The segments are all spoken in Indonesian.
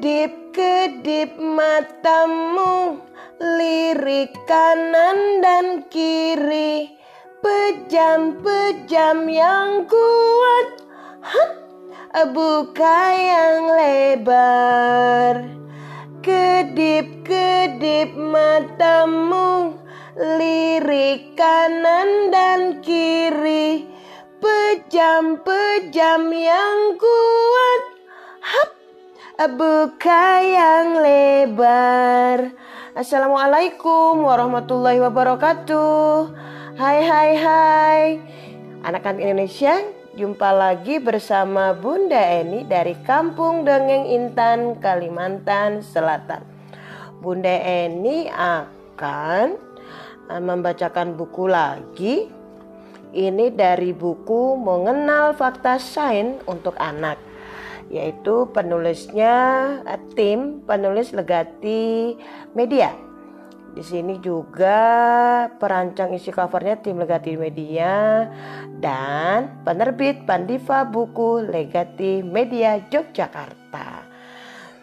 Kedip-kedip matamu Lirik kanan dan kiri. Pejam-pejam yang kuat Hah, Buka yang lebar. Kedip-kedip matamu Lirik kanan dan kiri. Pejam-pejam yang kuat Hap, buka yang lebar. Assalamualaikum warahmatullahi wabarakatuh. Hai hai hai. Anak-anak Indonesia Jumpa lagi bersama Bunda Eni dari Kampung Dongeng Intan, Kalimantan Selatan. Bunda Eni akan eh, membacakan buku lagi. Ini dari buku Mengenal Fakta Sains untuk Anak yaitu penulisnya eh, tim penulis Legati Media. Di sini juga perancang isi covernya tim Legati Media dan penerbit Pandiva Buku Legati Media Yogyakarta.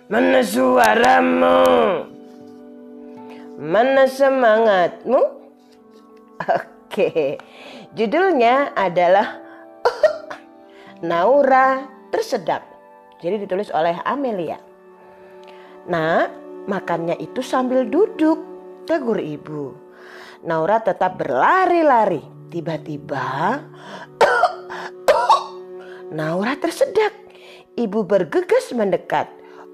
Mana suaramu? Mana semangatmu? Oke, judulnya adalah Naura Tersedak. Jadi ditulis oleh Amelia. Nah, makannya itu sambil duduk, tegur ibu. Naura tetap berlari-lari. Tiba-tiba Naura tersedak. Ibu bergegas mendekat.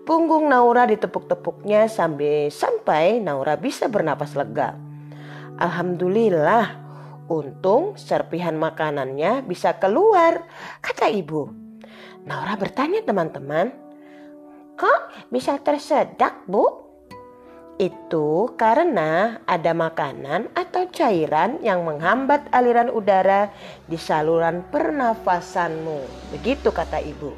Punggung Naura ditepuk-tepuknya sampai sampai Naura bisa bernapas lega. Alhamdulillah, untung serpihan makanannya bisa keluar, kata ibu. Naura bertanya teman-teman, kok bisa tersedak bu? Itu karena ada makanan atau cairan yang menghambat aliran udara di saluran pernafasanmu. Begitu kata ibu.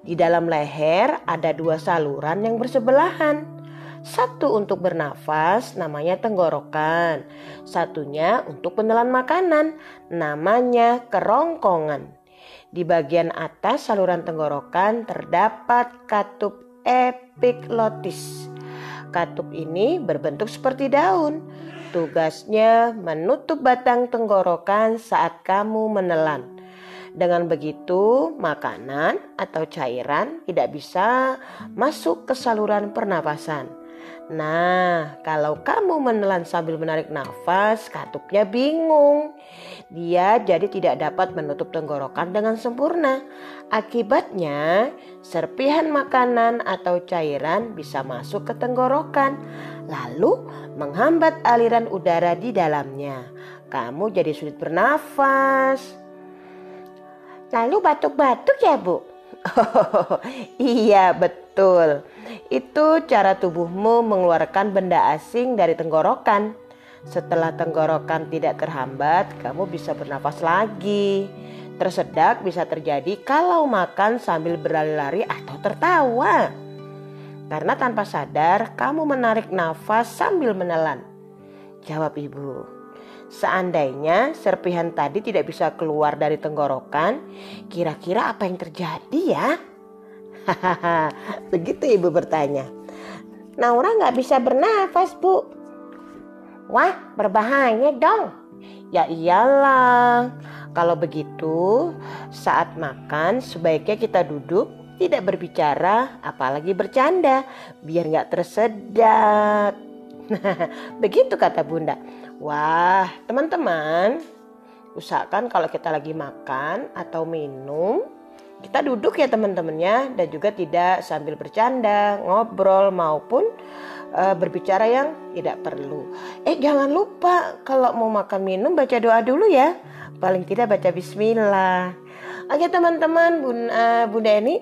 Di dalam leher ada dua saluran yang bersebelahan. Satu untuk bernafas namanya tenggorokan. Satunya untuk menelan makanan namanya kerongkongan. Di bagian atas saluran tenggorokan terdapat katup epiklotis. Katup ini berbentuk seperti daun. Tugasnya menutup batang tenggorokan saat kamu menelan. Dengan begitu, makanan atau cairan tidak bisa masuk ke saluran pernapasan. Nah, kalau kamu menelan sambil menarik nafas, katupnya bingung. Dia jadi tidak dapat menutup tenggorokan dengan sempurna. Akibatnya, serpihan makanan atau cairan bisa masuk ke tenggorokan, lalu menghambat aliran udara di dalamnya. Kamu jadi sulit bernafas. Lalu batuk-batuk ya, Bu? Oh, iya, betul. Itu cara tubuhmu mengeluarkan benda asing dari tenggorokan. Setelah tenggorokan tidak terhambat, kamu bisa bernafas lagi. Tersedak bisa terjadi kalau makan sambil berlari-lari atau tertawa. Karena tanpa sadar kamu menarik nafas sambil menelan. Jawab ibu. Seandainya serpihan tadi tidak bisa keluar dari tenggorokan, kira-kira apa yang terjadi ya? Begitu ibu bertanya. Naura nggak bisa bernafas bu. Wah berbahaya dong. Ya iyalah. Kalau begitu saat makan sebaiknya kita duduk tidak berbicara apalagi bercanda biar nggak tersedak. begitu kata bunda. Wah teman-teman usahakan kalau kita lagi makan atau minum kita duduk ya teman-temannya dan juga tidak sambil bercanda, ngobrol maupun uh, berbicara yang tidak perlu. Eh jangan lupa kalau mau makan minum baca doa dulu ya. Paling tidak baca bismillah. Oke teman-teman, Bunda, uh, Bunda Eni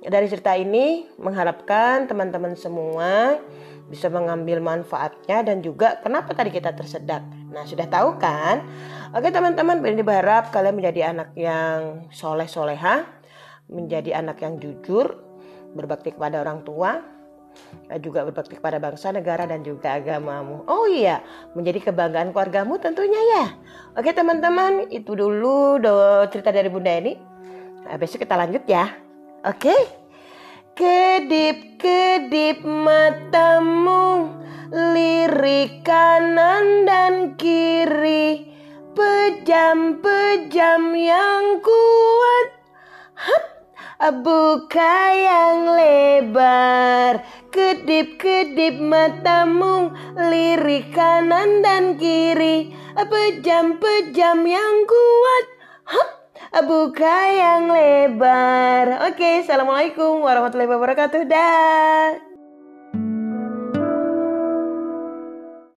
dari cerita ini mengharapkan teman-teman semua bisa mengambil manfaatnya dan juga kenapa tadi kita tersedak. Nah sudah tahu kan? Oke teman-teman, Bunda berharap kalian menjadi anak yang soleh soleha menjadi anak yang jujur, berbakti kepada orang tua, juga berbakti kepada bangsa, negara, dan juga agamamu. Oh iya, menjadi kebanggaan keluargamu tentunya ya. Oke teman-teman, itu dulu do cerita dari Bunda ini. Nah, besok kita lanjut ya. Oke. Kedip-kedip matamu Lirik kanan dan kiri Pejam-pejam yang kuat buka yang lebar Kedip-kedip matamu Lirik kanan dan kiri Pejam-pejam yang kuat Hap, buka yang lebar. Oke, assalamualaikum warahmatullahi wabarakatuh. Dah.